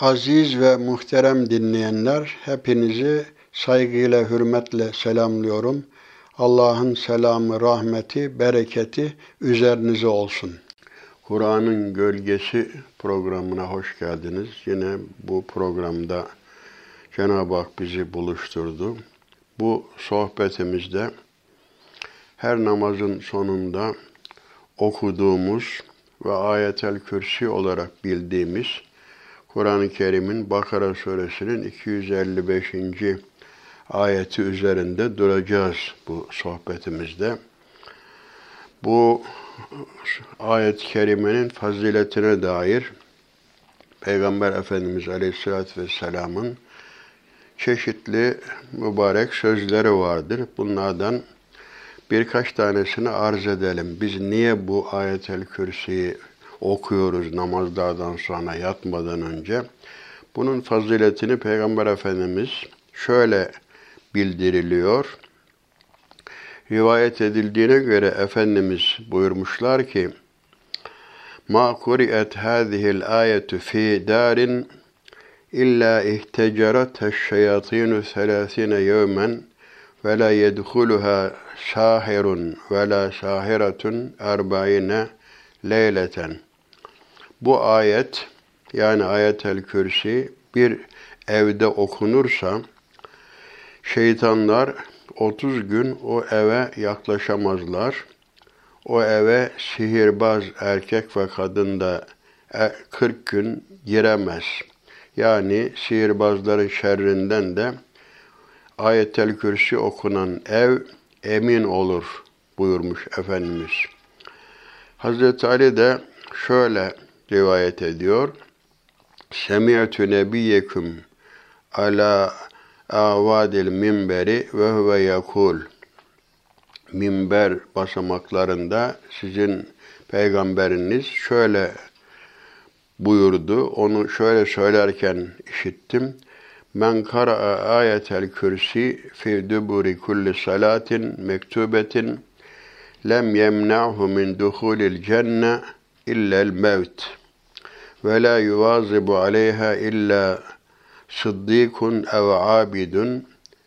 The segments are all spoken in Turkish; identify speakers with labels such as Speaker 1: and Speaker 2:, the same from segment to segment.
Speaker 1: Aziz ve muhterem dinleyenler, hepinizi saygıyla, hürmetle selamlıyorum. Allah'ın selamı, rahmeti, bereketi üzerinize olsun. Kur'an'ın Gölgesi programına hoş geldiniz. Yine bu programda Cenab-ı Hak bizi buluşturdu. Bu sohbetimizde her namazın sonunda okuduğumuz ve ayetel kürsi olarak bildiğimiz Kur'an-ı Kerim'in Bakara suresinin 255. ayeti üzerinde duracağız bu sohbetimizde. Bu ayet-i kerimenin faziletine dair Peygamber Efendimiz Aleyhisselatü Vesselam'ın çeşitli mübarek sözleri vardır. Bunlardan birkaç tanesini arz edelim. Biz niye bu ayetel kürsiyi okuyoruz namazlardan sonra yatmadan önce? Bunun faziletini Peygamber Efendimiz şöyle bildiriliyor. Rivayet edildiğine göre Efendimiz buyurmuşlar ki, Ma kuri'et hâzihil ayetu fi darin illa ihtecerat şeyatinu selasine yevmen ve la yedhuluha sahirun ve la sahiratun. Bu ayet yani ayetel kürsi bir evde okunursa şeytanlar 30 gün o eve yaklaşamazlar. O eve sihirbaz erkek ve kadın da 40 gün giremez. Yani sihirbazların şerrinden de ayetel kürsi okunan ev emin olur buyurmuş Efendimiz. Hazreti Ali de şöyle rivayet ediyor. Semi'tu nebiyyeküm ala avadil minberi ve huve yakul. Minber basamaklarında sizin peygamberiniz şöyle buyurdu. Onu şöyle söylerken işittim. Men kara'a ayetel kürsi fi duburi kulli salatin mektubetin lem yemna'hu min duhulil cenne illa'l mevt ve la yuvazibu aleyha illa sıddikun ev abidun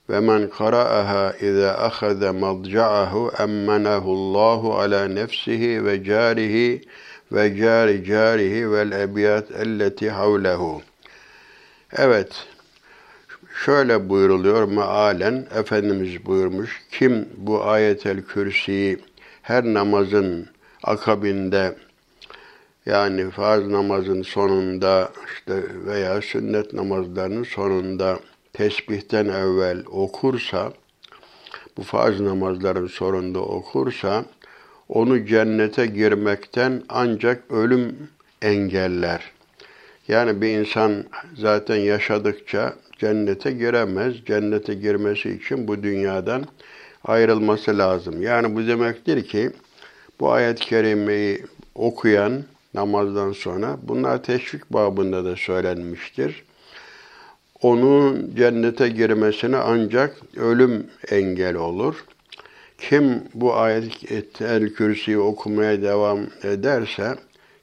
Speaker 1: ve men qara'aha iza ahaza madja'ahu emmenahu Allahu ala nefsihi ve carihi ve cari carihi vel ebiyat elleti havlehu. Evet, şöyle buyuruluyor mealen, Efendimiz buyurmuş, kim bu ayetel kürsiyi her namazın akabinde yani farz namazın sonunda işte veya sünnet namazlarının sonunda tesbihten evvel okursa, bu farz namazların sonunda okursa, onu cennete girmekten ancak ölüm engeller. Yani bir insan zaten yaşadıkça cennete giremez. Cennete girmesi için bu dünyadan ayrılması lazım. Yani bu demektir ki bu ayet-i kerimeyi okuyan namazdan sonra bunlar teşvik babında da söylenmiştir. Onun cennete girmesine ancak ölüm engel olur. Kim bu ayet-el kürsiyi okumaya devam ederse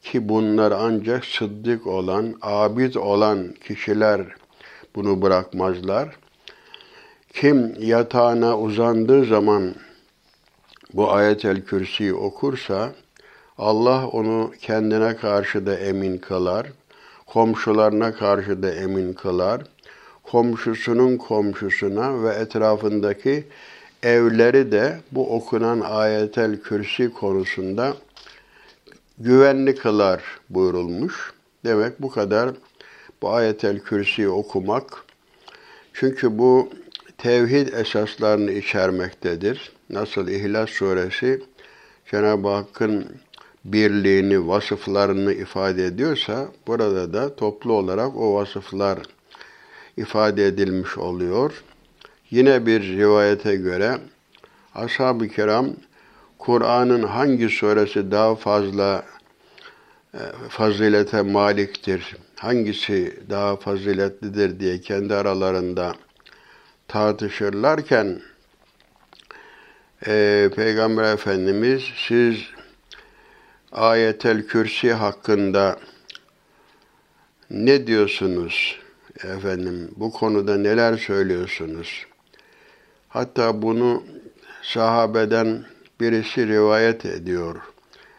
Speaker 1: ki bunlar ancak sıddık olan, abid olan kişiler bunu bırakmazlar. Kim yatağına uzandığı zaman bu ayet-el kürsiyi okursa Allah onu kendine karşı da emin kılar, komşularına karşı da emin kılar, komşusunun komşusuna ve etrafındaki evleri de bu okunan ayetel kürsi konusunda güvenli kılar buyurulmuş. Demek bu kadar bu ayetel kürsiyi okumak. Çünkü bu tevhid esaslarını içermektedir. Nasıl İhlas suresi Cenab-ı Hakk'ın birliğini, vasıflarını ifade ediyorsa burada da toplu olarak o vasıflar ifade edilmiş oluyor. Yine bir rivayete göre ashab-ı kiram Kur'an'ın hangi suresi daha fazla e, fazilete maliktir, hangisi daha faziletlidir diye kendi aralarında tartışırlarken e, Peygamber Efendimiz siz ayetel kürsi hakkında Ne diyorsunuz efendim? Bu konuda neler söylüyorsunuz? Hatta bunu sahabeden birisi rivayet ediyor.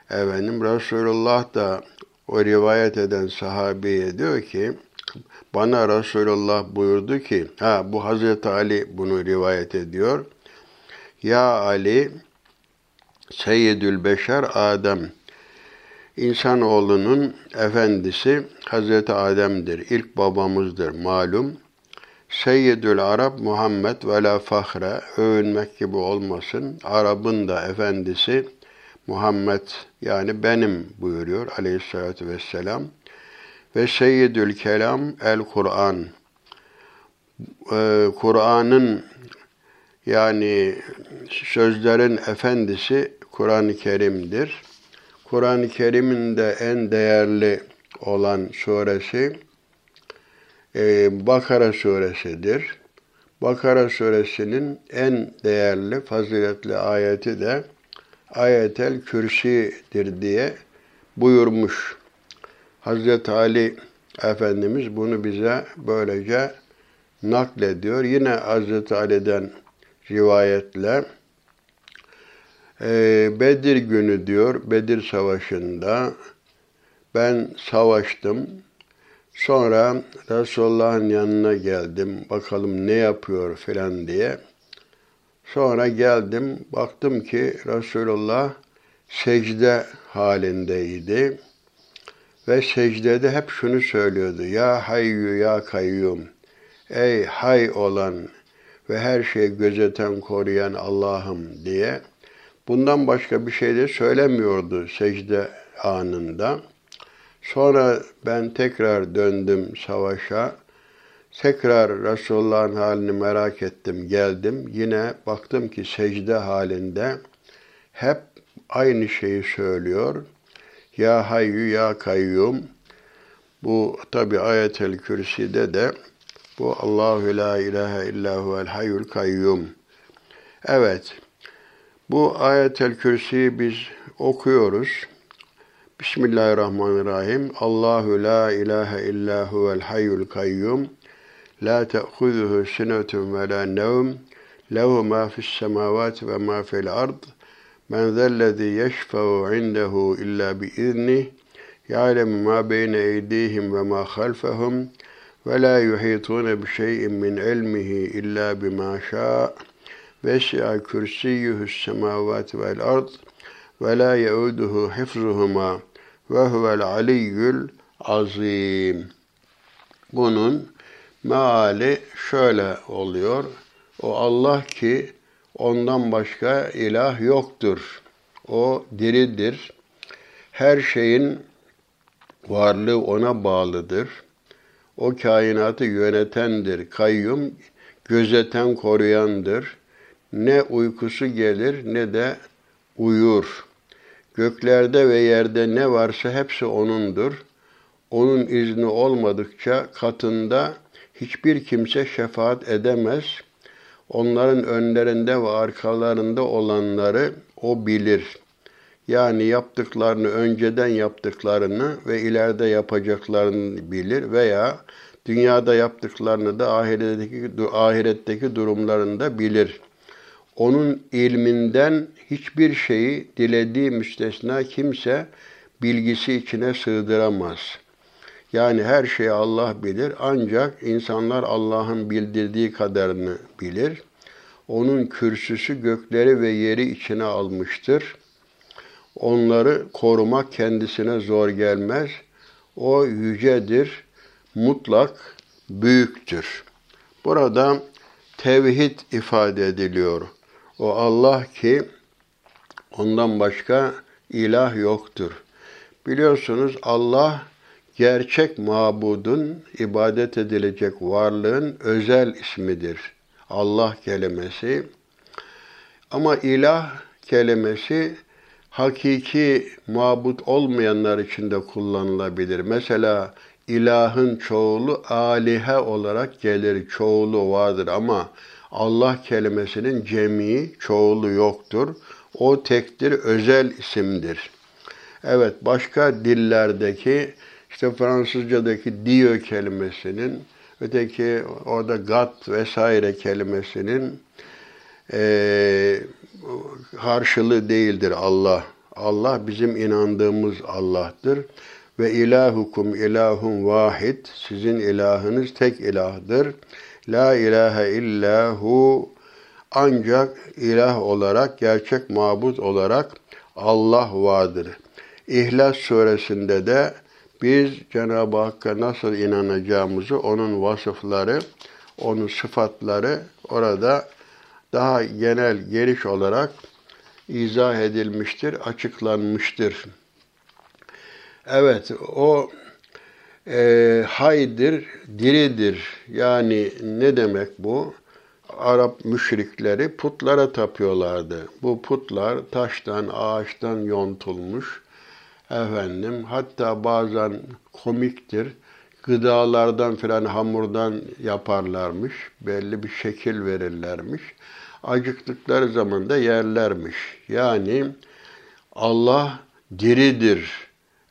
Speaker 1: Efendim Resulullah da o rivayet eden sahabeye diyor ki bana Resulullah buyurdu ki ha bu Hazreti Ali bunu rivayet ediyor. Ya Ali Seyyidül Beşer Adem İnsanoğlunun efendisi Hazreti Adem'dir. İlk babamızdır malum. Seyyidül Arab Muhammed ve la fahre övünmek gibi olmasın. Arap'ın da efendisi Muhammed yani benim buyuruyor aleyhissalatü vesselam. Ve Seyyidül Kelam el Kur'an. Ee, Kur'an'ın yani sözlerin efendisi Kur'an-ı Kerim'dir. Kur'an-ı Kerim'in de en değerli olan suresi e, Bakara suresidir. Bakara suresinin en değerli, faziletli ayeti de ayetel kürsidir diye buyurmuş. Hazreti Ali Efendimiz bunu bize böylece naklediyor. Yine Hazreti Ali'den rivayetle Bedir günü diyor, Bedir Savaşı'nda ben savaştım. Sonra Resulullah'ın yanına geldim. Bakalım ne yapıyor filan diye. Sonra geldim. Baktım ki Resulullah secde halindeydi. Ve secdede hep şunu söylüyordu. Ya hayyu ya kayyum. Ey hay olan ve her şeyi gözeten, koruyan Allah'ım diye. Bundan başka bir şey de söylemiyordu secde anında. Sonra ben tekrar döndüm savaşa. Tekrar Resulullah'ın halini merak ettim, geldim. Yine baktım ki secde halinde hep aynı şeyi söylüyor. Ya hayyu ya kayyum. Bu tabi ayetel kürside de bu Allahu la ilahe illa huvel hayyul kayyum. Evet. Bu ayetel kürsiyi biz okuyoruz. Bismillahirrahmanirrahim. Allahu la ilahe illa huvel hayyul kayyum. La te'khuzuhu sinetun ve la nevm. Lehu ma fis semavati ve ma fil ard. Men zellezî yeşfe'u indehu illa biiznih. Ya'lemu ma beyne eydihim ve ma halfehum. Ve la yuhitune bi şey'in min ilmihi illa bima şa'. Vesi'a kürsiyyuhus semavati vel ard ve la yeuduhu hifzuhuma ve huvel aliyyül azim. Bunun meali şöyle oluyor. O Allah ki ondan başka ilah yoktur. O diridir. Her şeyin varlığı ona bağlıdır. O kainatı yönetendir. Kayyum, gözeten, koruyandır. Ne uykusu gelir ne de uyur. Göklerde ve yerde ne varsa hepsi O'nundur. Onun izni olmadıkça katında hiçbir kimse şefaat edemez. Onların önlerinde ve arkalarında olanları O bilir. Yani yaptıklarını, önceden yaptıklarını ve ileride yapacaklarını bilir veya dünyada yaptıklarını da ahiretteki, ahiretteki durumlarını bilir. Onun ilminden hiçbir şeyi dilediği müstesna kimse bilgisi içine sığdıramaz. Yani her şeyi Allah bilir ancak insanlar Allah'ın bildirdiği kadarını bilir. Onun kürsüsü gökleri ve yeri içine almıştır. Onları korumak kendisine zor gelmez. O yücedir, mutlak, büyüktür. Burada tevhid ifade ediliyor. O Allah ki ondan başka ilah yoktur. Biliyorsunuz Allah gerçek mabudun, ibadet edilecek varlığın özel ismidir. Allah kelimesi. Ama ilah kelimesi hakiki mabut olmayanlar için de kullanılabilir. Mesela ilahın çoğulu alihe olarak gelir, çoğulu vardır ama Allah kelimesinin cemi, çoğulu yoktur. O tektir, özel isimdir. Evet, başka dillerdeki işte Fransızcadaki Dio kelimesinin, öteki orada God vesaire kelimesinin e, karşılığı değildir Allah. Allah bizim inandığımız Allah'tır. Ve ilahukum ilahun vahid. Sizin ilahınız tek ilahdır. La ilahe illahu ancak ilah olarak, gerçek mabut olarak Allah vardır. İhlas suresinde de biz Cenab-ı Hakk'a nasıl inanacağımızı, onun vasıfları, onun sıfatları orada daha genel, geniş olarak izah edilmiştir, açıklanmıştır. Evet, o e, haydir, diridir. Yani ne demek bu? Arap müşrikleri putlara tapıyorlardı. Bu putlar taştan, ağaçtan yontulmuş. Efendim, hatta bazen komiktir. Gıdalardan filan hamurdan yaparlarmış. Belli bir şekil verirlermiş. Acıktıkları zaman da yerlermiş. Yani Allah diridir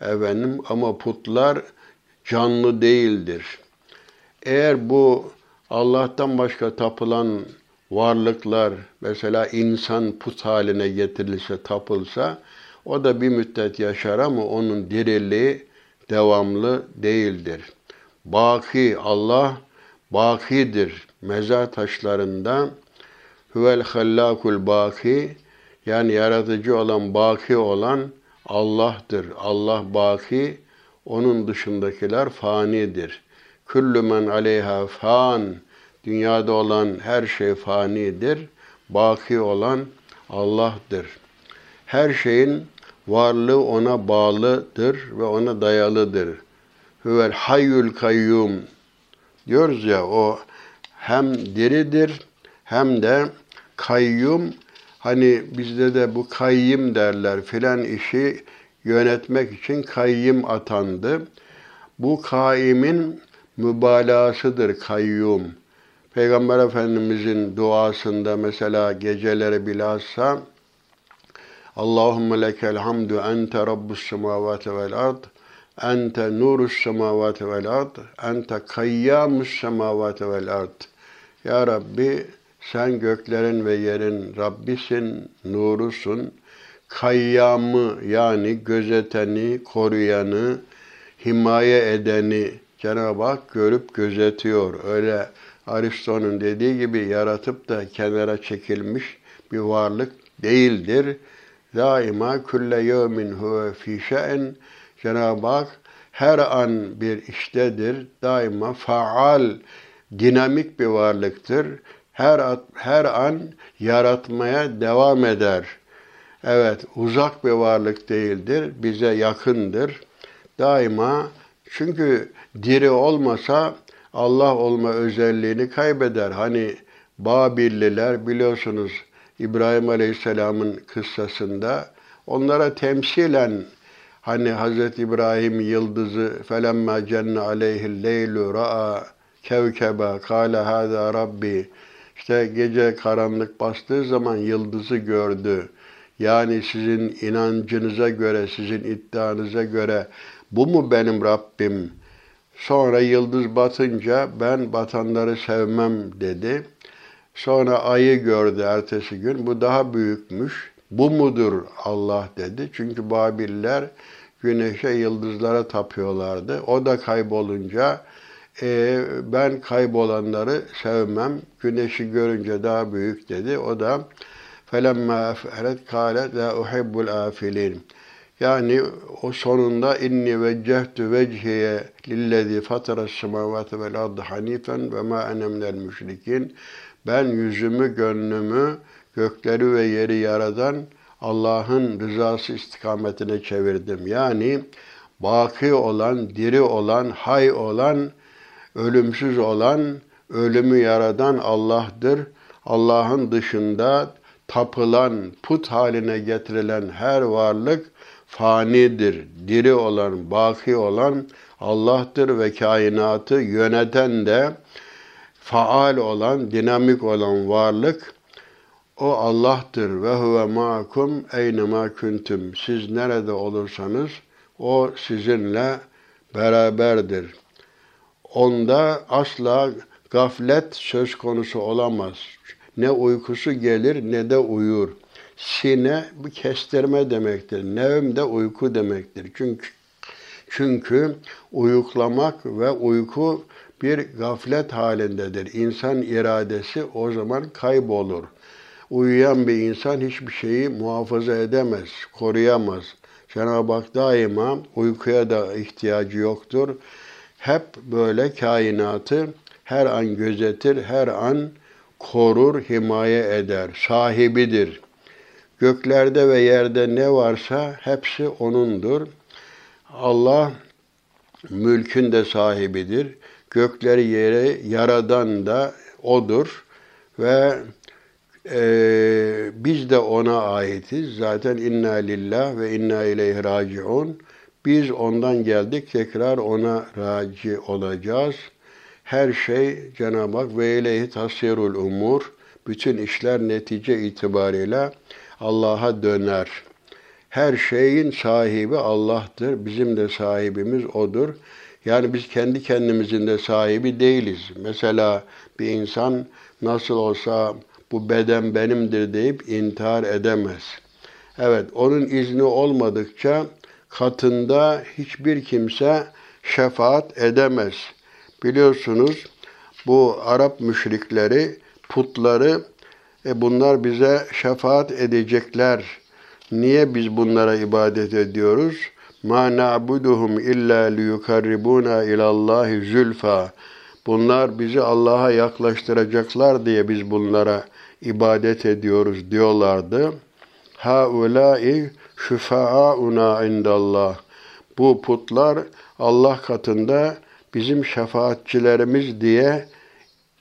Speaker 1: efendim ama putlar canlı değildir. Eğer bu Allah'tan başka tapılan varlıklar mesela insan put haline getirilse, tapılsa o da bir müddet yaşar ama onun diriliği devamlı değildir. Baki Allah bakidir. Mezar taşlarında huvel hallakul baki yani yaratıcı olan baki olan Allah'tır. Allah baki, onun dışındakiler fanidir. Küllü men aleyha fan, dünyada olan her şey fanidir. Baki olan Allah'tır. Her şeyin varlığı ona bağlıdır ve ona dayalıdır. Hüvel hayyul kayyum diyoruz ya o hem diridir hem de kayyum Hani bizde de bu kayyım derler filan işi yönetmek için kayyım atandı. Bu kaimin mübalağasıdır kayyum. Peygamber Efendimizin duasında mesela geceleri bilhassa Allahümme lekel hamdu ente rabbus semavati vel ard ente nurus semavati vel ard ente kayyamus semavati vel ard Ya Rabbi sen göklerin ve yerin Rabbisin, nurusun, kayyamı yani gözeteni, koruyanı, himaye edeni Cenab-ı Hak görüp gözetiyor. Öyle Aristo'nun dediği gibi yaratıp da kenara çekilmiş bir varlık değildir. Daima külle yevmin huve fî şe'n Cenab-ı Hak her an bir iştedir. Daima faal, dinamik bir varlıktır her, her an yaratmaya devam eder. Evet, uzak bir varlık değildir, bize yakındır. Daima çünkü diri olmasa Allah olma özelliğini kaybeder. Hani Babilliler biliyorsunuz İbrahim Aleyhisselam'ın kıssasında onlara temsilen hani Hz. İbrahim yıldızı felemma cenne aleyhil leylu ra'a kevkebe kâle hâzâ rabbi işte gece karanlık bastığı zaman yıldızı gördü. Yani sizin inancınıza göre, sizin iddianıza göre bu mu benim Rabbim? Sonra yıldız batınca ben batanları sevmem dedi. Sonra ayı gördü ertesi gün. Bu daha büyükmüş. Bu mudur Allah dedi. Çünkü Babiller güneşe, yıldızlara tapıyorlardı. O da kaybolunca e, ben kaybolanları sevmem. Güneşi görünce daha büyük dedi. O da felemma eferet kâle la uhibbul afilin. Yani o sonunda inni veccehtu vecihiye lillezî fataras semâvâte vel ardı hanifen ve mâ ene müşrikin. Ben yüzümü, gönlümü, gökleri ve yeri yaradan Allah'ın rızası istikametine çevirdim. Yani baki olan, diri olan, hay olan, ölümsüz olan, ölümü yaradan Allah'tır. Allah'ın dışında tapılan, put haline getirilen her varlık fanidir. Diri olan, baki olan Allah'tır ve kainatı yöneten de faal olan, dinamik olan varlık o Allah'tır ve huve ma'akum eynema kuntum. Siz nerede olursanız o sizinle beraberdir. Onda asla gaflet söz konusu olamaz. Ne uykusu gelir ne de uyur. Sine bu kestirme demektir. Nevm de uyku demektir. Çünkü çünkü uyuklamak ve uyku bir gaflet halindedir. İnsan iradesi o zaman kaybolur. Uyuyan bir insan hiçbir şeyi muhafaza edemez, koruyamaz. Cenab-ı Hak daima uykuya da ihtiyacı yoktur. Hep böyle kainatı her an gözetir, her an korur, himaye eder. Sahibidir. Göklerde ve yerde ne varsa hepsi O'nundur. Allah mülkün de sahibidir. Gökleri yere yaradan da O'dur. Ve e, biz de O'na aitiz. Zaten inna lillah ve inna ileyhi raciun. Biz ondan geldik, tekrar O'na raci olacağız. Her şey Cenab-ı Hak ve ileyhi tasirul umur. Bütün işler netice itibariyle Allah'a döner. Her şeyin sahibi Allah'tır. Bizim de sahibimiz O'dur. Yani biz kendi kendimizin de sahibi değiliz. Mesela bir insan nasıl olsa bu beden benimdir deyip intihar edemez. Evet, onun izni olmadıkça katında hiçbir kimse şefaat edemez. Biliyorsunuz bu Arap müşrikleri, putları e bunlar bize şefaat edecekler. Niye biz bunlara ibadet ediyoruz? Ma na'buduhum illa liyukarribuna ilallahi zülfa. Bunlar bizi Allah'a yaklaştıracaklar diye biz bunlara ibadet ediyoruz diyorlardı. Haulâi şüfa'auna indallah. Bu putlar Allah katında bizim şefaatçilerimiz diye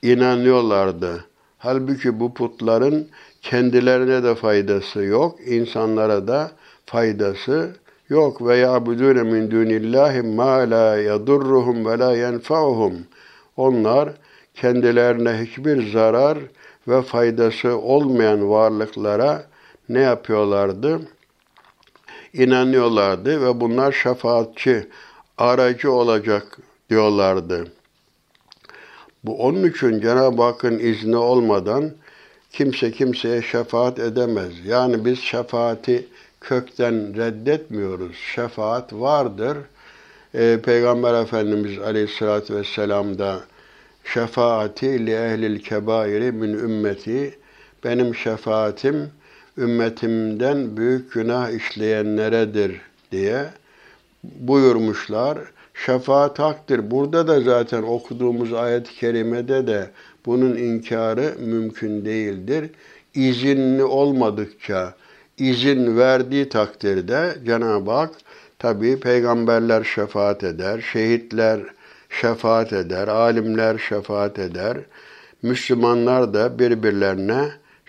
Speaker 1: inanıyorlardı. Halbuki bu putların kendilerine de faydası yok, insanlara da faydası yok. Ve ya'budûne min dûnillâhi mâ lâ yadurruhum ve lâ yenfa'uhum. Onlar kendilerine hiçbir zarar ve faydası olmayan varlıklara ne yapıyorlardı? İnanıyorlardı ve bunlar şefaatçi, aracı olacak diyorlardı. Bu onun için Cenab-ı Hakk'ın izni olmadan kimse kimseye şefaat edemez. Yani biz şefaati kökten reddetmiyoruz. Şefaat vardır. Ee, Peygamber Efendimiz Aleyhisselatü Vesselam da şefaati li ehlil kebairi min ümmeti benim şefaatim ümmetimden büyük günah işleyenleredir diye buyurmuşlar. Şefaat haktır. Burada da zaten okuduğumuz ayet-i kerimede de bunun inkarı mümkün değildir. İzinli olmadıkça, izin verdiği takdirde Cenab-ı Hak tabi peygamberler şefaat eder, şehitler şefaat eder, alimler şefaat eder. Müslümanlar da birbirlerine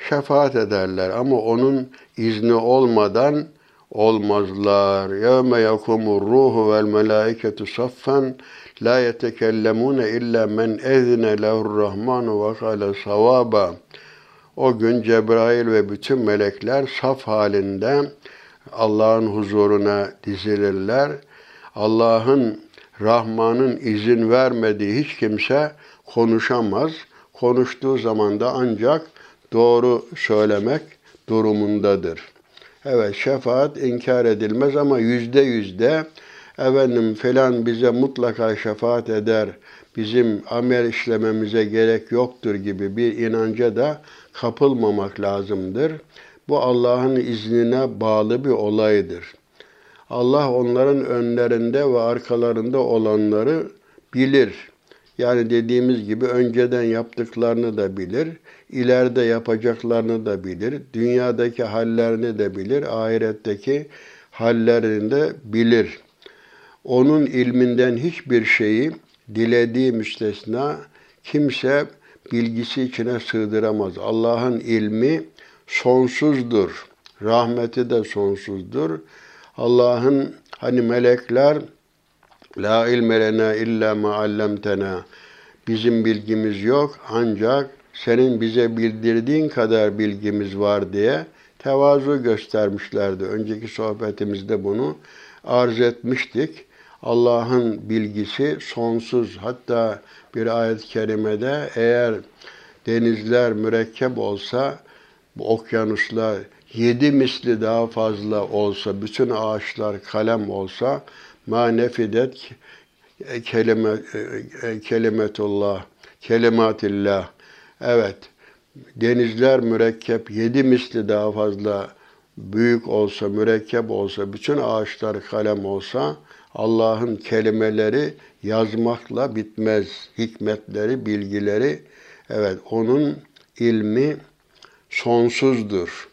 Speaker 1: şefaat ederler ama onun izni olmadan olmazlar. Yevme yakumur ruhu vel melaiketu saffen la yetekellemune illa men ezine lehur rahmanu ve kale savaba. O gün Cebrail ve bütün melekler saf halinde Allah'ın huzuruna dizilirler. Allah'ın Rahman'ın izin vermediği hiç kimse konuşamaz. Konuştuğu zaman da ancak doğru söylemek durumundadır. Evet şefaat inkar edilmez ama yüzde yüzde efendim falan bize mutlaka şefaat eder, bizim amel işlememize gerek yoktur gibi bir inanca da kapılmamak lazımdır. Bu Allah'ın iznine bağlı bir olaydır. Allah onların önlerinde ve arkalarında olanları bilir. Yani dediğimiz gibi önceden yaptıklarını da bilir, ileride yapacaklarını da bilir, dünyadaki hallerini de bilir, ahiretteki hallerini de bilir. Onun ilminden hiçbir şeyi dilediği müstesna kimse bilgisi içine sığdıramaz. Allah'ın ilmi sonsuzdur. Rahmeti de sonsuzdur. Allah'ın hani melekler La ilme lena illa ma allamtena. Bizim bilgimiz yok ancak senin bize bildirdiğin kadar bilgimiz var diye tevazu göstermişlerdi. Önceki sohbetimizde bunu arz etmiştik. Allah'ın bilgisi sonsuz. Hatta bir ayet-i kerimede eğer denizler mürekkep olsa, bu okyanuslar yedi misli daha fazla olsa, bütün ağaçlar kalem olsa, ma nefidet kelime, e, kelimetullah, kelimatillah. Evet, denizler mürekkep, yedi misli daha fazla büyük olsa, mürekkep olsa, bütün ağaçlar kalem olsa, Allah'ın kelimeleri yazmakla bitmez. Hikmetleri, bilgileri, evet onun ilmi sonsuzdur.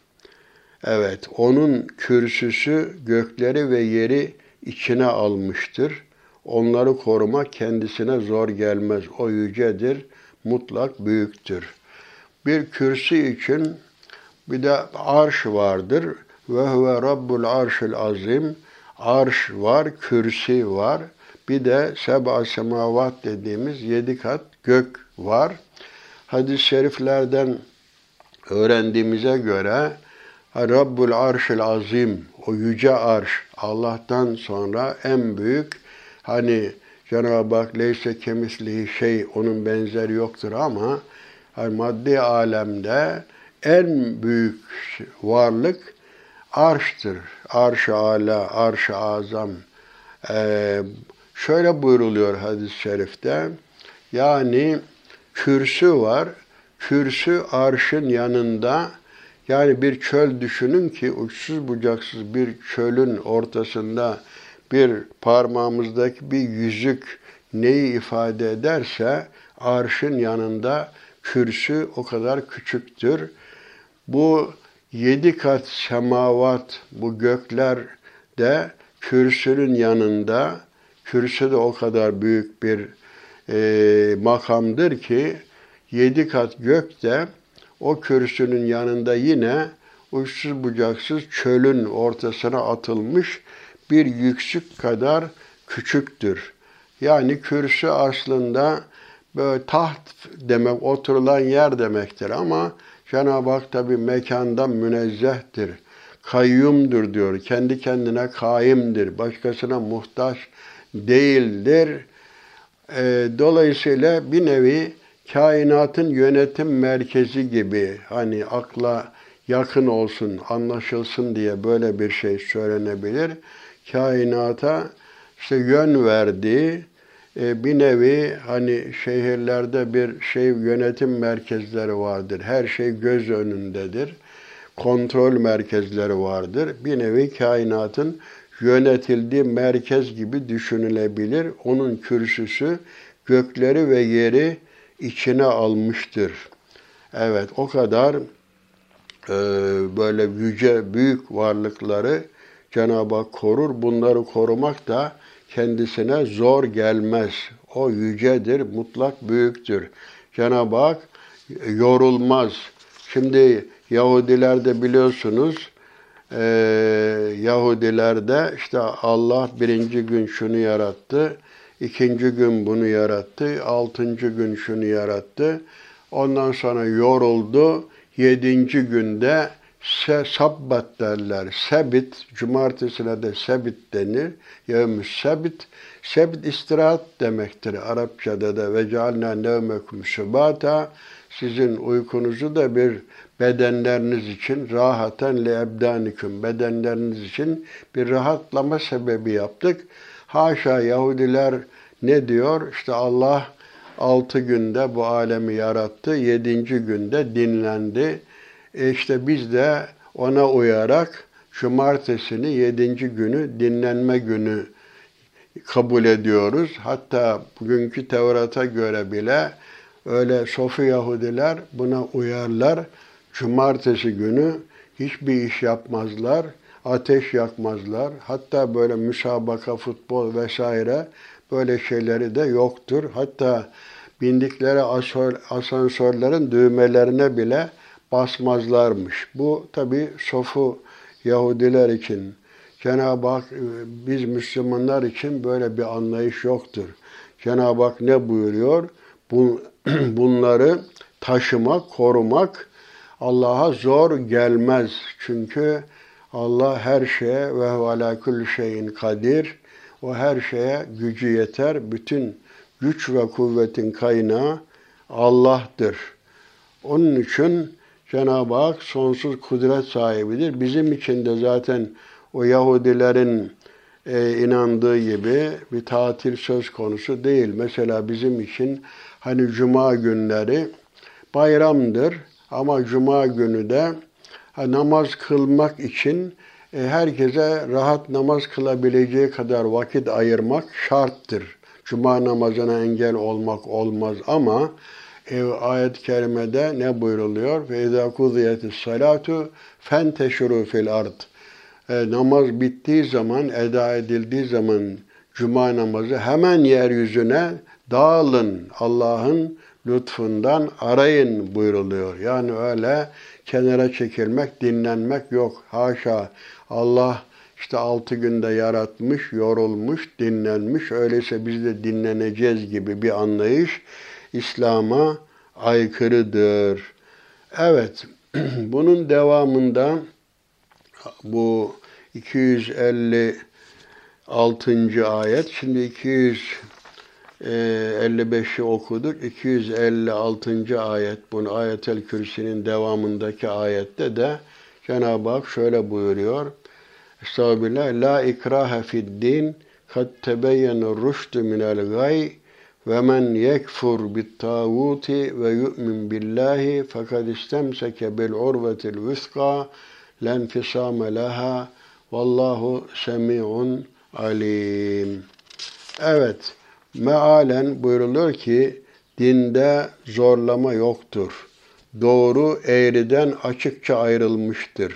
Speaker 1: Evet, onun kürsüsü gökleri ve yeri içine almıştır. Onları korumak kendisine zor gelmez. O yücedir, mutlak büyüktür. Bir kürsü için bir de arş vardır. Ve huve rabbul arşil azim. Arş var, kürsi var. Bir de seba semavat dediğimiz yedi kat gök var. Hadis-i şeriflerden öğrendiğimize göre Rabbul Arşil Azim, o yüce arş, Allah'tan sonra en büyük, hani Cenab-ı Hak leyse kemislihi şey, onun benzeri yoktur ama hani maddi alemde en büyük varlık arştır. Arş-ı ala, arş-ı azam. Ee, şöyle buyruluyor hadis-i şerifte. Yani kürsü var. Kürsü arşın yanında yani bir çöl düşünün ki uçsuz bucaksız bir çölün ortasında bir parmağımızdaki bir yüzük neyi ifade ederse arşın yanında kürsü o kadar küçüktür. Bu yedi kat semavat, bu gökler de kürsünün yanında, kürsü de o kadar büyük bir e, makamdır ki yedi kat gök de o kürsünün yanında yine uçsuz bucaksız çölün ortasına atılmış bir yüksük kadar küçüktür. Yani kürsü aslında böyle taht demek, oturulan yer demektir ama Cenab-ı Hak tabi mekandan münezzehtir. Kayyumdur diyor. Kendi kendine kaimdir. Başkasına muhtaç değildir. E, dolayısıyla bir nevi kainatın yönetim merkezi gibi hani akla yakın olsun, anlaşılsın diye böyle bir şey söylenebilir. Kainata işte yön verdiği e, bir nevi hani şehirlerde bir şey yönetim merkezleri vardır. Her şey göz önündedir. Kontrol merkezleri vardır. Bir nevi kainatın yönetildiği merkez gibi düşünülebilir. Onun kürsüsü gökleri ve yeri içine almıştır. Evet o kadar e, böyle yüce büyük varlıkları Cenab-ı Hak korur. Bunları korumak da kendisine zor gelmez. O yücedir, mutlak büyüktür. Cenab-ı Hak yorulmaz. Şimdi Yahudilerde biliyorsunuz e, Yahudilerde işte Allah birinci gün şunu yarattı, ikinci gün bunu yarattı, altıncı gün şunu yarattı. Ondan sonra yoruldu. Yedinci günde se, sabbat derler. Sebit, cumartesine de sebit denir. Yevmüs sebit. Sebit istirahat demektir Arapçada da. Ve cealna nevmekum subata. Sizin uykunuzu da bir bedenleriniz için rahaten le bedenleriniz için bir rahatlama sebebi yaptık. Haşa Yahudiler ne diyor? İşte Allah altı günde bu alemi yarattı. Yedinci günde dinlendi. E işte biz de ona uyarak cumartesini yedinci günü dinlenme günü kabul ediyoruz. Hatta bugünkü Tevrat'a göre bile öyle Sofi Yahudiler buna uyarlar. Cumartesi günü hiçbir iş yapmazlar, ateş yakmazlar. Hatta böyle müsabaka, futbol vesaire böyle şeyleri de yoktur. Hatta bindikleri asansörlerin düğmelerine bile basmazlarmış. Bu tabi sofu Yahudiler için, Cenab-ı Hak e, biz Müslümanlar için böyle bir anlayış yoktur. Cenab-ı Hak ne buyuruyor? Bunları taşımak, korumak Allah'a zor gelmez. Çünkü Allah her şeye ve ala kulli şeyin kadir. O her şeye gücü yeter. Bütün güç ve kuvvetin kaynağı Allah'tır. Onun için Cenab-ı Hak sonsuz kudret sahibidir. Bizim için de zaten o Yahudilerin e, inandığı gibi bir tatil söz konusu değil. Mesela bizim için hani cuma günleri bayramdır ama cuma günü de namaz kılmak için e, herkese rahat namaz kılabileceği kadar vakit ayırmak şarttır. Cuma namazına engel olmak olmaz ama e, ayet-i kerimede ne buyruluyor? Ve izâ kuziyetis salatu fenteşuru fil ard. E, namaz bittiği zaman, eda edildiği zaman cuma namazı hemen yeryüzüne dağılın. Allah'ın lütfundan arayın buyruluyor. Yani öyle kenara çekilmek, dinlenmek yok. Haşa Allah işte altı günde yaratmış, yorulmuş, dinlenmiş. Öyleyse biz de dinleneceğiz gibi bir anlayış İslam'a aykırıdır. Evet, bunun devamında bu 256. ayet, şimdi 255'i okuduk. 256. ayet, bunu ayetel kürsinin devamındaki ayette de Cenab-ı Hak şöyle buyuruyor. Estağfirullah. La ikrahe fid din kad tebeyyene rüştü minel gay ve men yekfur bit tağuti ve yu'min billahi fekad istemseke bil urvetil vüska len fisame laha vallahu semi'un alim. Evet, mealen buyruluyor ki dinde zorlama yoktur. Doğru eğriden açıkça ayrılmıştır.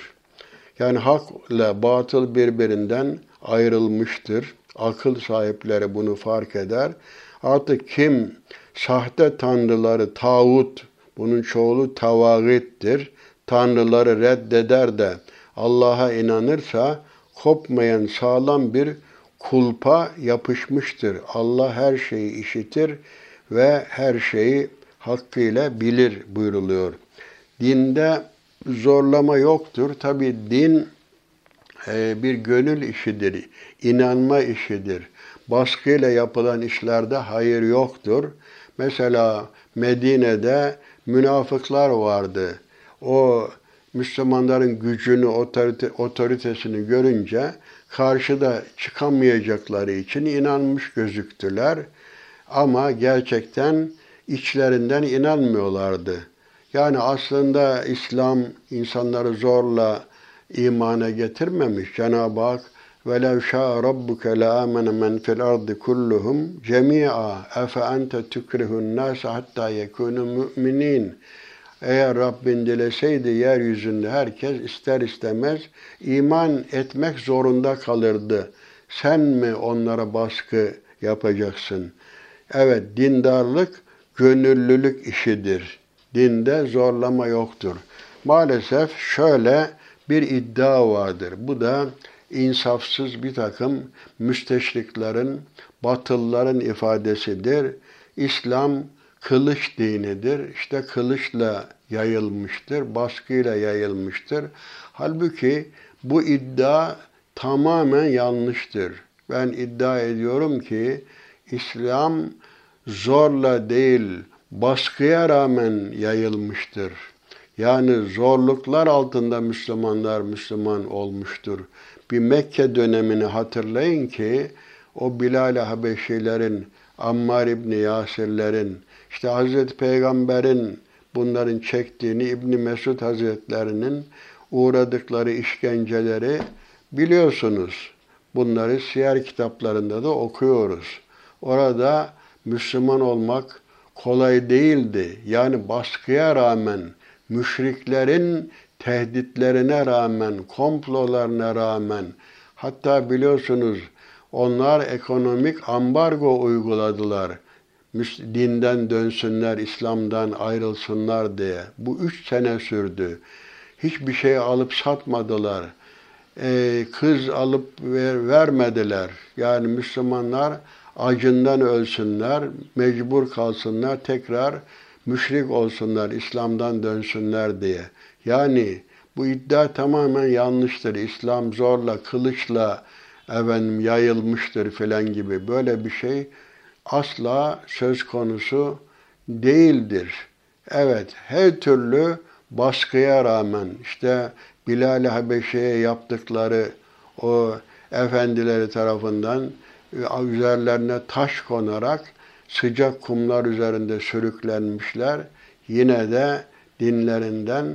Speaker 1: Yani hak ile batıl birbirinden ayrılmıştır. Akıl sahipleri bunu fark eder. Artık kim sahte tanrıları tağut, bunun çoğulu tavagittir, tanrıları reddeder de Allah'a inanırsa kopmayan sağlam bir kulpa yapışmıştır. Allah her şeyi işitir ve her şeyi hakkıyla bilir buyruluyor. Dinde zorlama yoktur. Tabi din e, bir gönül işidir, inanma işidir. Baskıyla yapılan işlerde hayır yoktur. Mesela Medine'de münafıklar vardı. O Müslümanların gücünü, otorite, otoritesini görünce karşıda çıkamayacakları için inanmış gözüktüler. Ama gerçekten içlerinden inanmıyorlardı. Yani aslında İslam insanları zorla imana getirmemiş. Cenab-ı Hak وَلَوْ شَاءَ رَبُّكَ لَآمَنَ مَنْ فِي الْأَرْضِ كُلُّهُمْ جَمِيعًا اَفَاَنْتَ تُكْرِهُ النَّاسَ حَتَّى يَكُونُ مُؤْمِنِينَ eğer Rabbin dileseydi yeryüzünde herkes ister istemez iman etmek zorunda kalırdı. Sen mi onlara baskı yapacaksın? Evet, dindarlık gönüllülük işidir. Dinde zorlama yoktur. Maalesef şöyle bir iddia vardır. Bu da insafsız bir takım müsteşriklerin, batılların ifadesidir. İslam kılıç dinidir. İşte kılıçla yayılmıştır, baskıyla yayılmıştır. Halbuki bu iddia tamamen yanlıştır. Ben iddia ediyorum ki İslam zorla değil, baskıya rağmen yayılmıştır. Yani zorluklar altında Müslümanlar Müslüman olmuştur. Bir Mekke dönemini hatırlayın ki o Bilal-i Habeşilerin, Ammar İbni Yasirlerin, işte Hazreti Peygamber'in bunların çektiğini, İbni Mesud Hazretlerinin uğradıkları işkenceleri biliyorsunuz. Bunları siyer kitaplarında da okuyoruz. Orada Müslüman olmak kolay değildi. Yani baskıya rağmen, müşriklerin tehditlerine rağmen, komplolarına rağmen, hatta biliyorsunuz onlar ekonomik ambargo uyguladılar. Dinden dönsünler, İslam'dan ayrılsınlar diye. Bu üç sene sürdü. Hiçbir şey alıp satmadılar. Ee, kız alıp ver, vermediler. Yani Müslümanlar acından ölsünler, mecbur kalsınlar, tekrar müşrik olsunlar, İslam'dan dönsünler diye. Yani bu iddia tamamen yanlıştır. İslam zorla, kılıçla efendim yayılmıştır filan gibi böyle bir şey asla söz konusu değildir. Evet, her türlü baskıya rağmen işte Bilal-i yaptıkları o efendileri tarafından e, üzerlerine taş konarak sıcak kumlar üzerinde sürüklenmişler. Yine de dinlerinden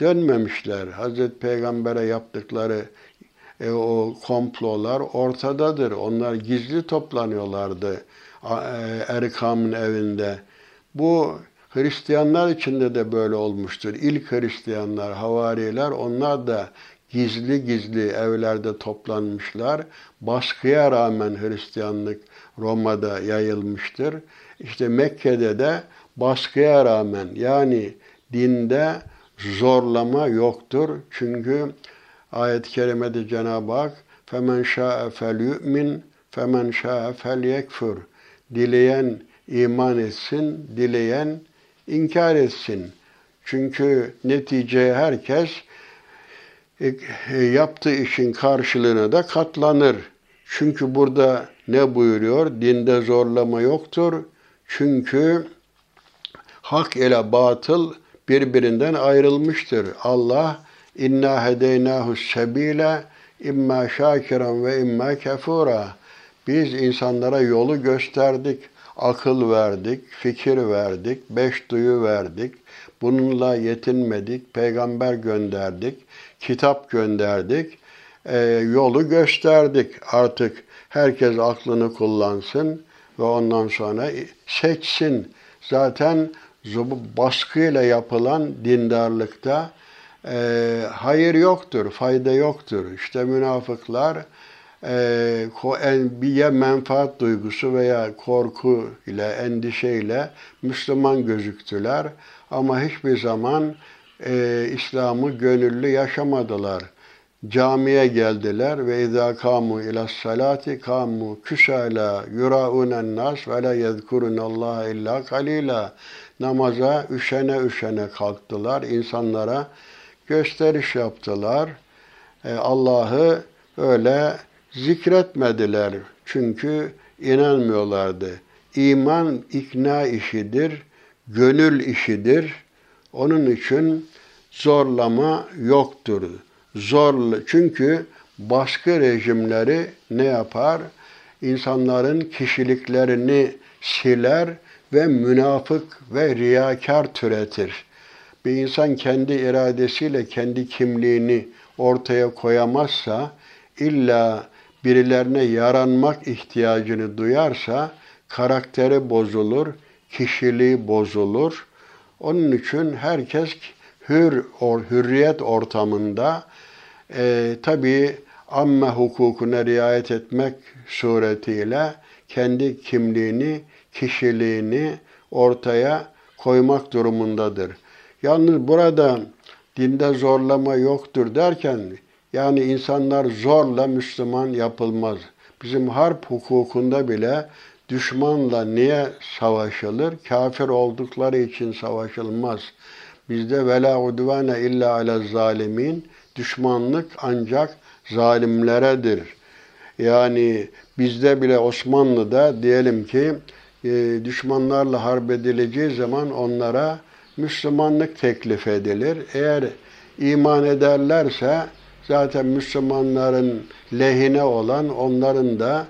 Speaker 1: dönmemişler. Hazreti Peygamber'e yaptıkları e, o komplolar ortadadır. Onlar gizli toplanıyorlardı e, Erkam'ın evinde. Bu Hristiyanlar içinde de böyle olmuştur. İlk Hristiyanlar, havariler onlar da gizli gizli evlerde toplanmışlar. Baskıya rağmen Hristiyanlık Roma'da yayılmıştır. İşte Mekke'de de baskıya rağmen yani dinde zorlama yoktur. Çünkü ayet-i kerimede Cenab-ı Hak فَمَنْ شَاءَ فَلْيُؤْمِنْ فَمَنْ شَاءَ فَلْيَكْفُرْ Dileyen iman etsin, dileyen inkar etsin. Çünkü neticeye herkes e, e, yaptığı işin karşılığına da katlanır. Çünkü burada ne buyuruyor? Dinde zorlama yoktur. Çünkü hak ile batıl birbirinden ayrılmıştır. Allah inna hedeynahu sebile imma şakiran ve imma kefura. Biz insanlara yolu gösterdik, akıl verdik, fikir verdik, beş duyu verdik. Bununla yetinmedik, peygamber gönderdik, kitap gönderdik, e, yolu gösterdik. Artık herkes aklını kullansın ve ondan sonra seçsin. Zaten baskıyla yapılan dindarlıkta e, hayır yoktur, fayda yoktur. İşte münafıklar e, ya menfaat duygusu veya korku ile, endişeyle Müslüman gözüktüler. Ama hiçbir zaman e, İslam'ı gönüllü yaşamadılar. Camiye geldiler ve izâ kâmû ilâs salâti kâmû küsâlâ yurâûnen nâs ve la Allah illâ kalîlâ. Namaza üşene üşene kalktılar. insanlara gösteriş yaptılar. E, Allah'ı öyle zikretmediler. Çünkü inanmıyorlardı. İman ikna işidir, gönül işidir. Onun için zorlama yoktur. Zor çünkü baskı rejimleri ne yapar? İnsanların kişiliklerini siler ve münafık ve riyakar türetir. Bir insan kendi iradesiyle kendi kimliğini ortaya koyamazsa illa birilerine yaranmak ihtiyacını duyarsa karakteri bozulur, kişiliği bozulur. Onun için herkes hür, or, hürriyet ortamında e, tabi amme hukukuna riayet etmek suretiyle kendi kimliğini, kişiliğini ortaya koymak durumundadır. Yalnız burada dinde zorlama yoktur derken yani insanlar zorla Müslüman yapılmaz. Bizim harp hukukunda bile düşmanla niye savaşılır? Kafir oldukları için savaşılmaz. Bizde vela udvane illa ala zalimin düşmanlık ancak zalimleredir. Yani bizde bile Osmanlı'da diyelim ki e, düşmanlarla harp edileceği zaman onlara Müslümanlık teklif edilir. Eğer iman ederlerse zaten Müslümanların lehine olan onların da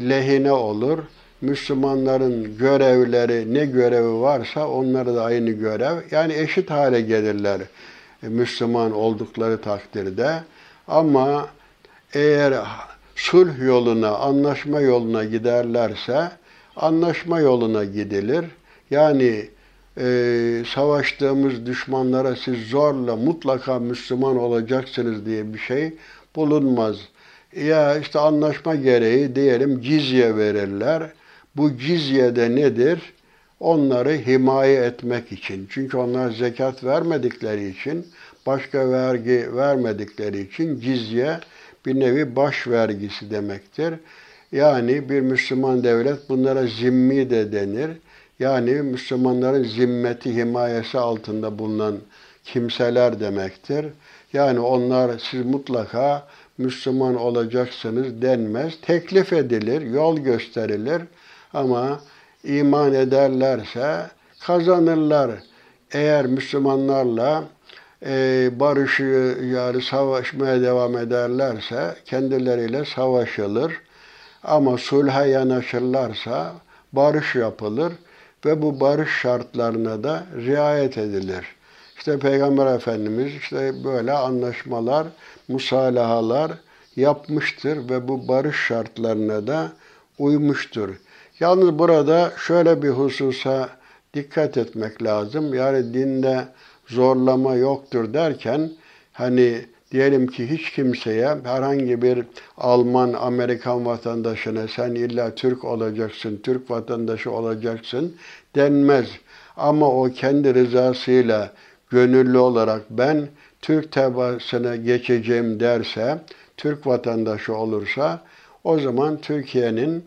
Speaker 1: lehine olur. Müslümanların görevleri ne görevi varsa onlara da aynı görev. Yani eşit hale gelirler Müslüman oldukları takdirde. Ama eğer sulh yoluna, anlaşma yoluna giderlerse anlaşma yoluna gidilir. Yani e, savaştığımız düşmanlara siz zorla mutlaka Müslüman olacaksınız diye bir şey bulunmaz. Ya işte anlaşma gereği diyelim cizye verirler. Bu cizye de nedir? Onları himaye etmek için. Çünkü onlar zekat vermedikleri için, başka vergi vermedikleri için cizye bir nevi baş vergisi demektir. Yani bir Müslüman devlet bunlara zimmi de denir. Yani Müslümanların zimmeti himayesi altında bulunan kimseler demektir. Yani onlar siz mutlaka Müslüman olacaksınız denmez. Teklif edilir, yol gösterilir ama iman ederlerse kazanırlar. Eğer Müslümanlarla e, barışı yani savaşmaya devam ederlerse kendileriyle savaşılır. Ama sulha yanaşırlarsa barış yapılır ve bu barış şartlarına da riayet edilir. İşte Peygamber Efendimiz işte böyle anlaşmalar, musalahalar yapmıştır ve bu barış şartlarına da uymuştur. Yalnız burada şöyle bir hususa dikkat etmek lazım. Yani dinde zorlama yoktur derken hani diyelim ki hiç kimseye herhangi bir Alman, Amerikan vatandaşına sen illa Türk olacaksın, Türk vatandaşı olacaksın denmez. Ama o kendi rızasıyla gönüllü olarak ben Türk tebasına geçeceğim derse, Türk vatandaşı olursa o zaman Türkiye'nin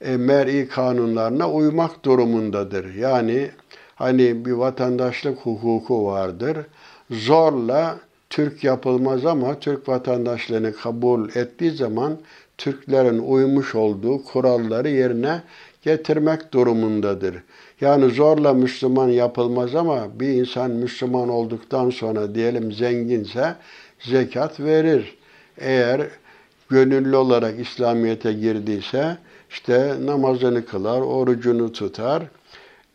Speaker 1: e, mer'i kanunlarına uymak durumundadır. Yani hani bir vatandaşlık hukuku vardır. Zorla Türk yapılmaz ama Türk vatandaşlığını kabul ettiği zaman Türklerin uymuş olduğu kuralları yerine getirmek durumundadır. Yani zorla Müslüman yapılmaz ama bir insan Müslüman olduktan sonra diyelim zenginse zekat verir. Eğer gönüllü olarak İslamiyet'e girdiyse işte namazını kılar, orucunu tutar.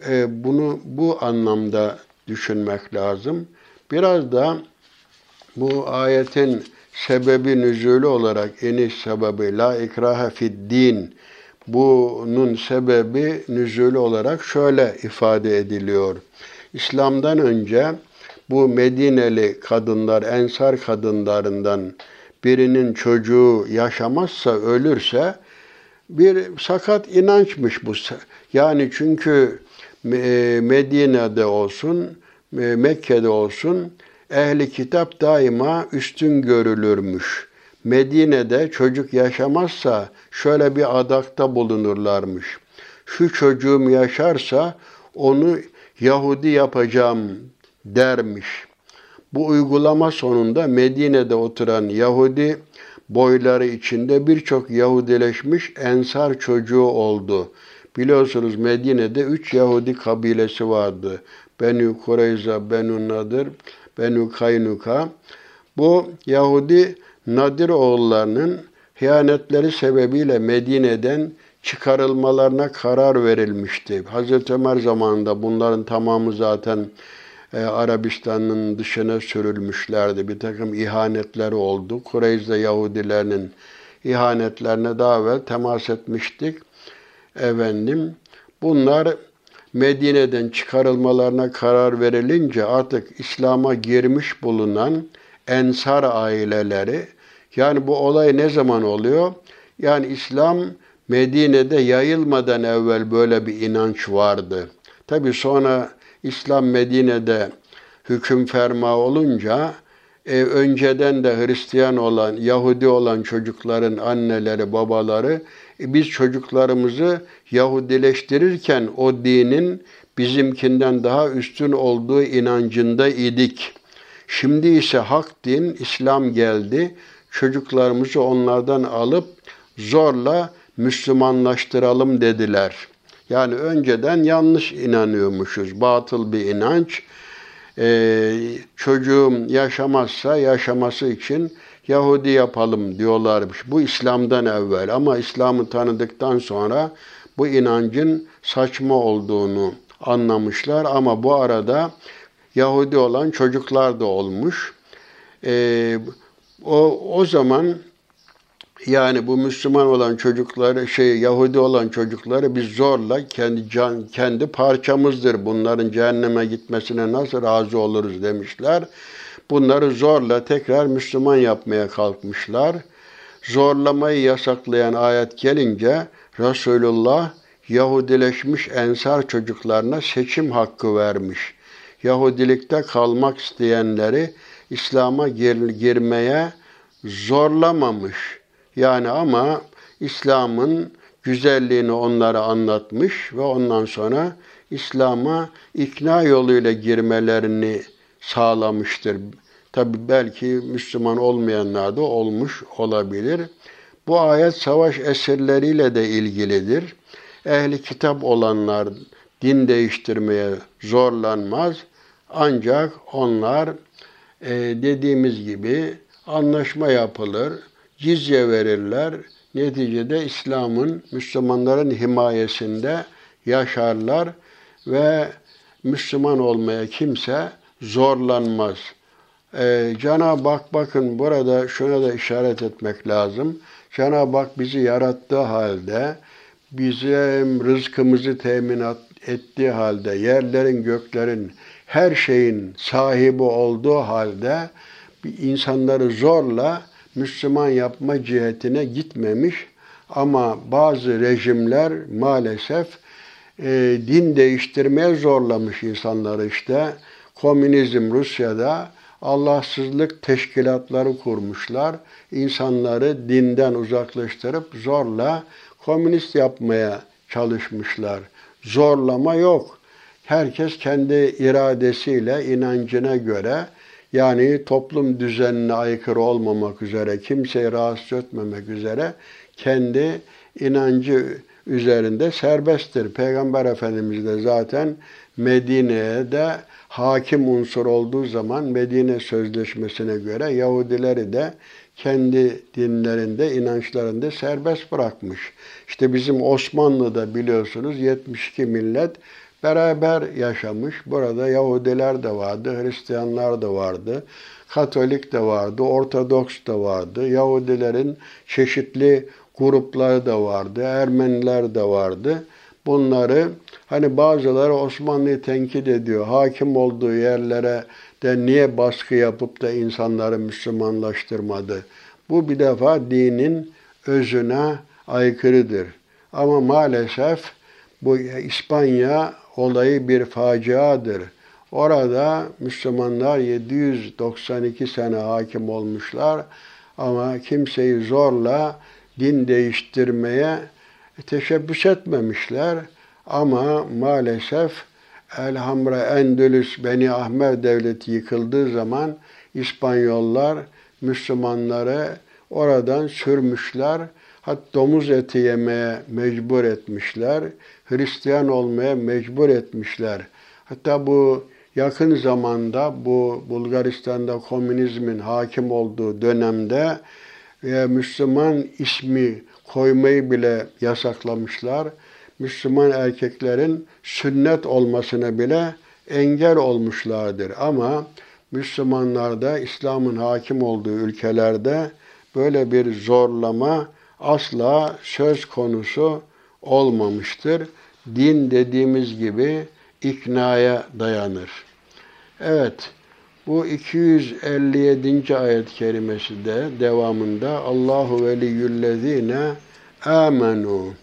Speaker 1: E, bunu bu anlamda düşünmek lazım. Biraz da bu ayetin sebebi nüzulü olarak iniş sebebi la ikrahe fid din bunun sebebi nüzulü olarak şöyle ifade ediliyor. İslam'dan önce bu Medineli kadınlar, ensar kadınlarından birinin çocuğu yaşamazsa, ölürse bir sakat inançmış bu. Yani çünkü Medine'de olsun, Mekke'de olsun ehli kitap daima üstün görülürmüş. Medine'de çocuk yaşamazsa şöyle bir adakta bulunurlarmış. Şu çocuğum yaşarsa onu Yahudi yapacağım dermiş. Bu uygulama sonunda Medine'de oturan Yahudi boyları içinde birçok Yahudileşmiş ensar çocuğu oldu. Biliyorsunuz Medine'de üç Yahudi kabilesi vardı. Benu Kureyza, Benu Nadir, Benu Kaynuka. Bu Yahudi Nadir oğullarının hıyanetleri sebebiyle Medine'den çıkarılmalarına karar verilmişti. Hazreti Ömer zamanında bunların tamamı zaten e, Arabistan'ın dışına sürülmüşlerdi. Bir takım ihanetleri oldu. Kureyz'de Yahudilerinin ihanetlerine daha evvel temas etmiştik. Efendim, bunlar Medine'den çıkarılmalarına karar verilince artık İslam'a girmiş bulunan ensar aileleri yani bu olay ne zaman oluyor? Yani İslam Medine'de yayılmadan evvel böyle bir inanç vardı. Tabi sonra İslam Medine'de hüküm ferma olunca e, önceden de Hristiyan olan, Yahudi olan çocukların anneleri, babaları e, biz çocuklarımızı Yahudileştirirken o dinin bizimkinden daha üstün olduğu inancında idik. Şimdi ise hak din, İslam geldi. Çocuklarımızı onlardan alıp zorla Müslümanlaştıralım dediler. Yani önceden yanlış inanıyormuşuz. Batıl bir inanç. Ee, çocuğum yaşamazsa yaşaması için Yahudi yapalım diyorlarmış. Bu İslam'dan evvel ama İslam'ı tanıdıktan sonra bu inancın saçma olduğunu anlamışlar ama bu arada Yahudi olan çocuklar da olmuş. Ee, o, o zaman yani bu Müslüman olan çocukları, şey Yahudi olan çocukları biz zorla kendi can, kendi parçamızdır. Bunların cehenneme gitmesine nasıl razı oluruz demişler. Bunları zorla tekrar Müslüman yapmaya kalkmışlar. Zorlamayı yasaklayan ayet gelince Resulullah Yahudileşmiş ensar çocuklarına seçim hakkı vermiş. Yahudilikte kalmak isteyenleri İslam'a gir, girmeye zorlamamış. Yani ama İslam'ın güzelliğini onlara anlatmış ve ondan sonra İslam'a ikna yoluyla girmelerini sağlamıştır. Tabi belki Müslüman olmayanlar da olmuş olabilir. Bu ayet savaş esirleriyle de ilgilidir. Ehli kitap olanlar din değiştirmeye zorlanmaz. Ancak onlar e, dediğimiz gibi anlaşma yapılır, cizye verirler. Neticede İslam'ın, Müslümanların himayesinde yaşarlar ve Müslüman olmaya kimse zorlanmaz. Ee, Cenab-ı Hak bakın burada şuna da işaret etmek lazım. Cenab-ı Hak bizi yarattığı halde, bizim rızkımızı temin ettiği halde, yerlerin, göklerin, her şeyin sahibi olduğu halde insanları zorla Müslüman yapma cihetine gitmemiş. Ama bazı rejimler maalesef e, din değiştirmeye zorlamış insanları işte. Komünizm Rusya'da Allahsızlık teşkilatları kurmuşlar. İnsanları dinden uzaklaştırıp zorla komünist yapmaya çalışmışlar. Zorlama yok. Herkes kendi iradesiyle, inancına göre yani toplum düzenine aykırı olmamak üzere, kimseyi rahatsız etmemek üzere kendi inancı üzerinde serbesttir. Peygamber Efendimiz de zaten Medine'ye de hakim unsur olduğu zaman Medine Sözleşmesi'ne göre Yahudileri de kendi dinlerinde, inançlarında serbest bırakmış. İşte bizim Osmanlı'da biliyorsunuz 72 millet beraber yaşamış. Burada Yahudiler de vardı, Hristiyanlar da vardı, Katolik de vardı, Ortodoks da vardı. Yahudilerin çeşitli grupları da vardı, Ermeniler de vardı. Bunları hani bazıları Osmanlı'yı tenkit ediyor. Hakim olduğu yerlere de niye baskı yapıp da insanları Müslümanlaştırmadı? Bu bir defa dinin özüne aykırıdır. Ama maalesef bu İspanya olayı bir faciadır. Orada Müslümanlar 792 sene hakim olmuşlar ama kimseyi zorla din değiştirmeye teşebbüs etmemişler. Ama maalesef Elhamra Endülüs Beni Ahmer Devleti yıkıldığı zaman İspanyollar Müslümanları oradan sürmüşler. Hatta domuz eti yemeye mecbur etmişler. Hristiyan olmaya mecbur etmişler. Hatta bu yakın zamanda bu Bulgaristan'da komünizmin hakim olduğu dönemde veya Müslüman ismi koymayı bile yasaklamışlar. Müslüman erkeklerin sünnet olmasına bile engel olmuşlardır. Ama Müslümanlarda, İslam'ın hakim olduğu ülkelerde böyle bir zorlama asla söz konusu olmamıştır. Din dediğimiz gibi iknaya dayanır. Evet, bu 257. ayet kerimesi de devamında Allahu veliyyüllezine amenu.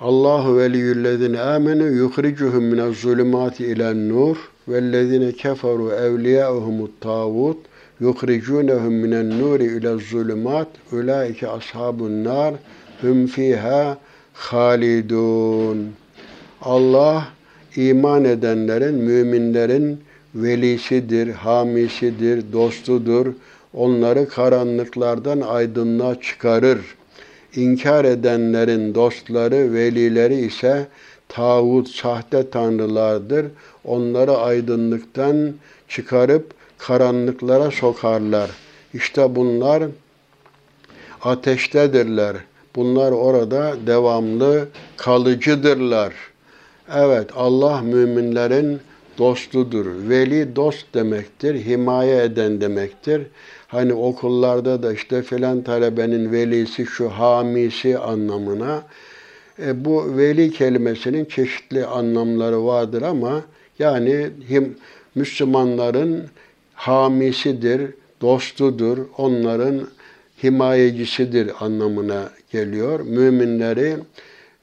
Speaker 1: Allahu veliyyüllezine amenu yukhricuhum minez zulümati ilen nur vellezine keferu evliyauhumut tağut yukhrijunhum minen nuri ilez zulümat ulaike ashabun nar hum fiha halidun. Allah iman edenlerin, müminlerin velisidir, hamisidir, dostudur. Onları karanlıklardan aydınlığa çıkarır. İnkar edenlerin dostları, velileri ise tağut, sahte tanrılardır. Onları aydınlıktan çıkarıp karanlıklara sokarlar. İşte bunlar ateştedirler. Bunlar orada devamlı kalıcıdırlar. Evet Allah müminlerin dostudur. Veli dost demektir, himaye eden demektir. Hani okullarda da işte filan talebenin velisi şu hamisi anlamına. E, bu veli kelimesinin çeşitli anlamları vardır ama yani him, Müslümanların hamisidir, dostudur, onların himayecisidir anlamına geliyor. Müminleri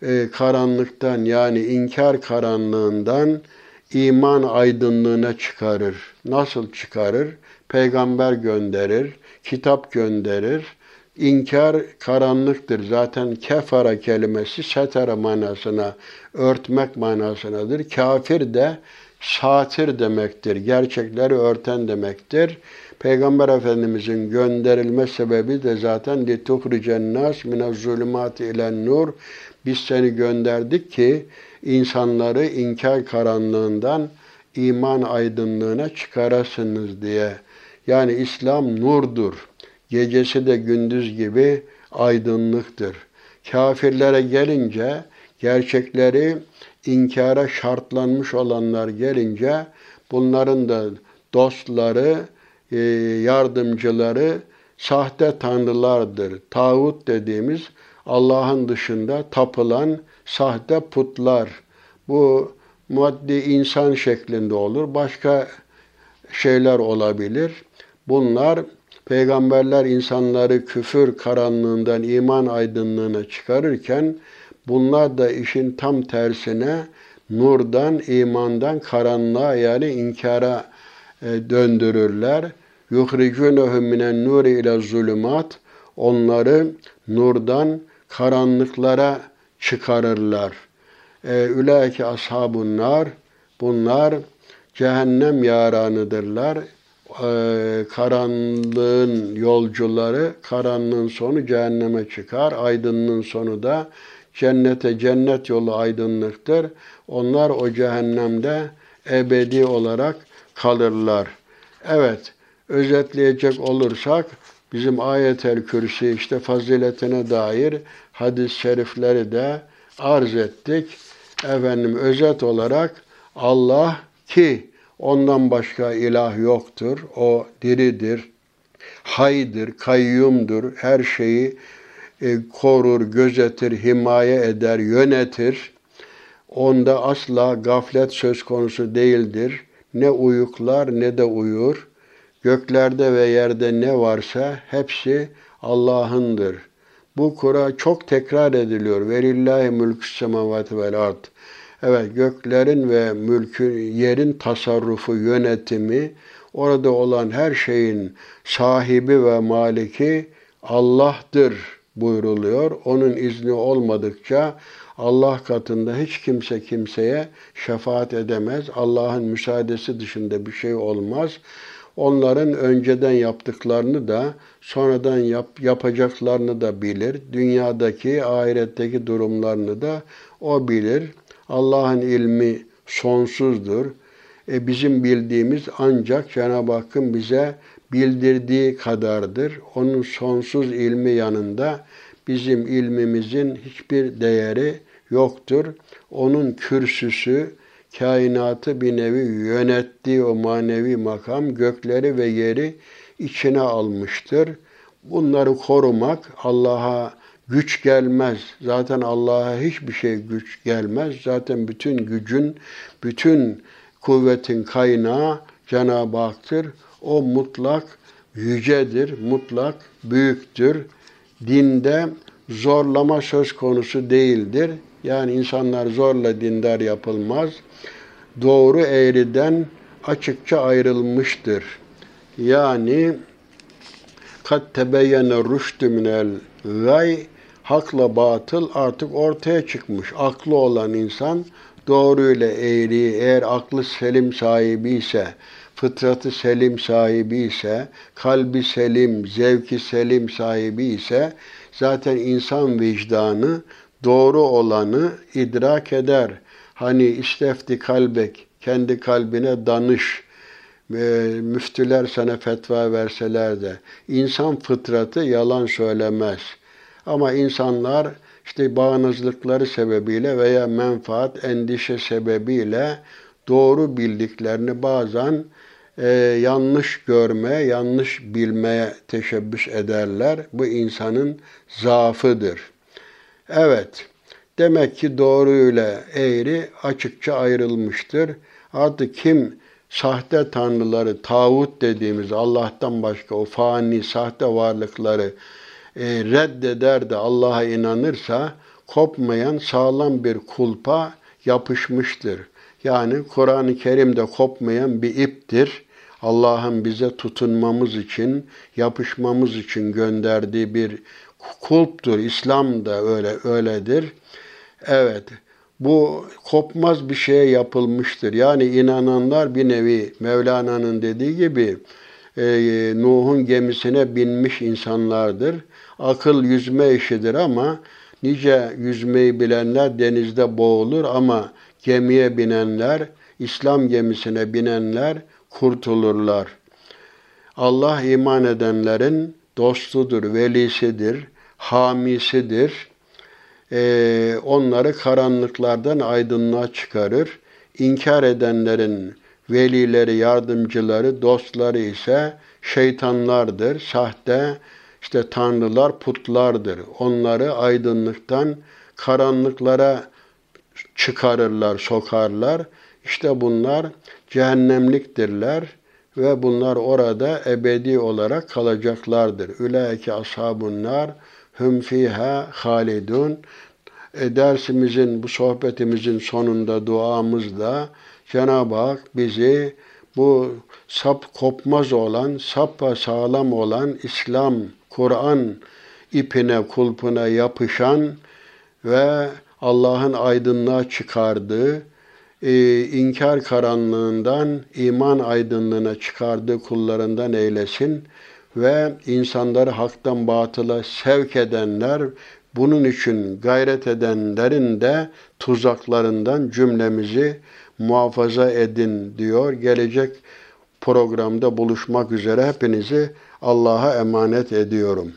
Speaker 1: e, karanlıktan yani inkar karanlığından iman aydınlığına çıkarır. Nasıl çıkarır? Peygamber gönderir, kitap gönderir, İnkar karanlıktır. Zaten kefara kelimesi setara manasına, örtmek manasınadır. Kafir de satir demektir. Gerçekleri örten demektir. Peygamber Efendimizin gönderilme sebebi de zaten lituhricen nas minez zulümati ilen nur. Biz seni gönderdik ki insanları inkar karanlığından iman aydınlığına çıkarasınız diye. Yani İslam nurdur. Gecesi de gündüz gibi aydınlıktır. Kafirlere gelince gerçekleri inkara şartlanmış olanlar gelince bunların da dostları, e, yardımcıları sahte tanrılardır. Tağut dediğimiz Allah'ın dışında tapılan sahte putlar. Bu maddi insan şeklinde olur. Başka şeyler olabilir. Bunlar peygamberler insanları küfür karanlığından iman aydınlığına çıkarırken bunlar da işin tam tersine nurdan, imandan karanlığa yani inkara e, döndürürler. yuhricunhum minen nuri ile zulümat onları nurdan karanlıklara çıkarırlar. E, Ülaike ashabun nar bunlar cehennem yaranıdırlar. E, karanlığın yolcuları, karanlığın sonu cehenneme çıkar. Aydınlığın sonu da cennete, cennet yolu aydınlıktır. Onlar o cehennemde ebedi olarak kalırlar. Evet, özetleyecek olursak bizim ayetel kürsi işte faziletine dair hadis-i şerifleri de arz ettik. Efendim özet olarak Allah ki ondan başka ilah yoktur. O diridir, haydır, kayyumdur. Her şeyi e, korur, gözetir, himaye eder, yönetir. Onda asla gaflet söz konusu değildir. Ne uyuklar ne de uyur. Göklerde ve yerde ne varsa hepsi Allah'ındır. Bu kura çok tekrar ediliyor. Verillahi mülkü semavati vel ard. Evet göklerin ve mülkün, yerin tasarrufu, yönetimi, orada olan her şeyin sahibi ve maliki Allah'tır buyruluyor. Onun izni olmadıkça Allah katında hiç kimse kimseye şefaat edemez. Allah'ın müsaadesi dışında bir şey olmaz. Onların önceden yaptıklarını da sonradan yap, yapacaklarını da bilir. Dünyadaki, ahiretteki durumlarını da o bilir. Allah'ın ilmi sonsuzdur. E bizim bildiğimiz ancak Cenab-ı Hakk'ın bize bildirdiği kadardır. Onun sonsuz ilmi yanında bizim ilmimizin hiçbir değeri yoktur. Onun kürsüsü, kainatı bir nevi yönettiği o manevi makam gökleri ve yeri içine almıştır. Bunları korumak Allah'a güç gelmez. Zaten Allah'a hiçbir şey güç gelmez. Zaten bütün gücün, bütün kuvvetin kaynağı Cenab-ı Hak'tır. O mutlak yücedir, mutlak büyüktür. Dinde zorlama söz konusu değildir. Yani insanlar zorla dindar yapılmaz. Doğru eğriden açıkça ayrılmıştır. Yani kat tebeyyene rüştü minel gay hakla batıl artık ortaya çıkmış. Aklı olan insan doğruyla eğri eğer aklı selim sahibi ise fıtratı selim sahibi ise, kalbi selim, zevki selim sahibi ise zaten insan vicdanı doğru olanı idrak eder. Hani istefti kalbek, kendi kalbine danış. E, müftüler sana fetva verseler de insan fıtratı yalan söylemez. Ama insanlar işte bağnazlıkları sebebiyle veya menfaat, endişe sebebiyle doğru bildiklerini bazen e, yanlış görme, yanlış bilmeye teşebbüs ederler. Bu insanın zaafıdır. Evet, demek ki doğruyla eğri açıkça ayrılmıştır. Artık kim sahte tanrıları, tağut dediğimiz Allah'tan başka o fani, sahte varlıkları e, reddeder de Allah'a inanırsa kopmayan sağlam bir kulpa yapışmıştır. Yani Kur'an-ı Kerim'de kopmayan bir iptir. Allah'ın bize tutunmamız için, yapışmamız için gönderdiği bir kulptur. İslam da öyle öyledir. Evet. Bu kopmaz bir şeye yapılmıştır. Yani inananlar bir nevi Mevlana'nın dediği gibi e, Nuh'un gemisine binmiş insanlardır. Akıl yüzme işidir ama nice yüzmeyi bilenler denizde boğulur ama gemiye binenler, İslam gemisine binenler kurtulurlar. Allah iman edenlerin dostudur, velisidir, hamisidir. Ee, onları karanlıklardan aydınlığa çıkarır. İnkar edenlerin velileri, yardımcıları, dostları ise şeytanlardır, sahte işte tanrılar, putlardır. Onları aydınlıktan karanlıklara çıkarırlar, sokarlar. İşte bunlar cehennemliktirler ve bunlar orada ebedi olarak kalacaklardır. Ülaike ashabun nar hum fiha halidun. E, dersimizin, bu sohbetimizin sonunda duamızda Cenab-ı Hak bizi bu sap kopmaz olan, sappa sağlam olan İslam, Kur'an ipine, kulpuna yapışan ve Allah'ın aydınlığa çıkardığı, e, inkar karanlığından iman aydınlığına çıkardığı kullarından eylesin ve insanları haktan batıla sevk edenler, bunun için gayret edenlerin de tuzaklarından cümlemizi muhafaza edin diyor. Gelecek programda buluşmak üzere hepinizi Allah'a emanet ediyorum.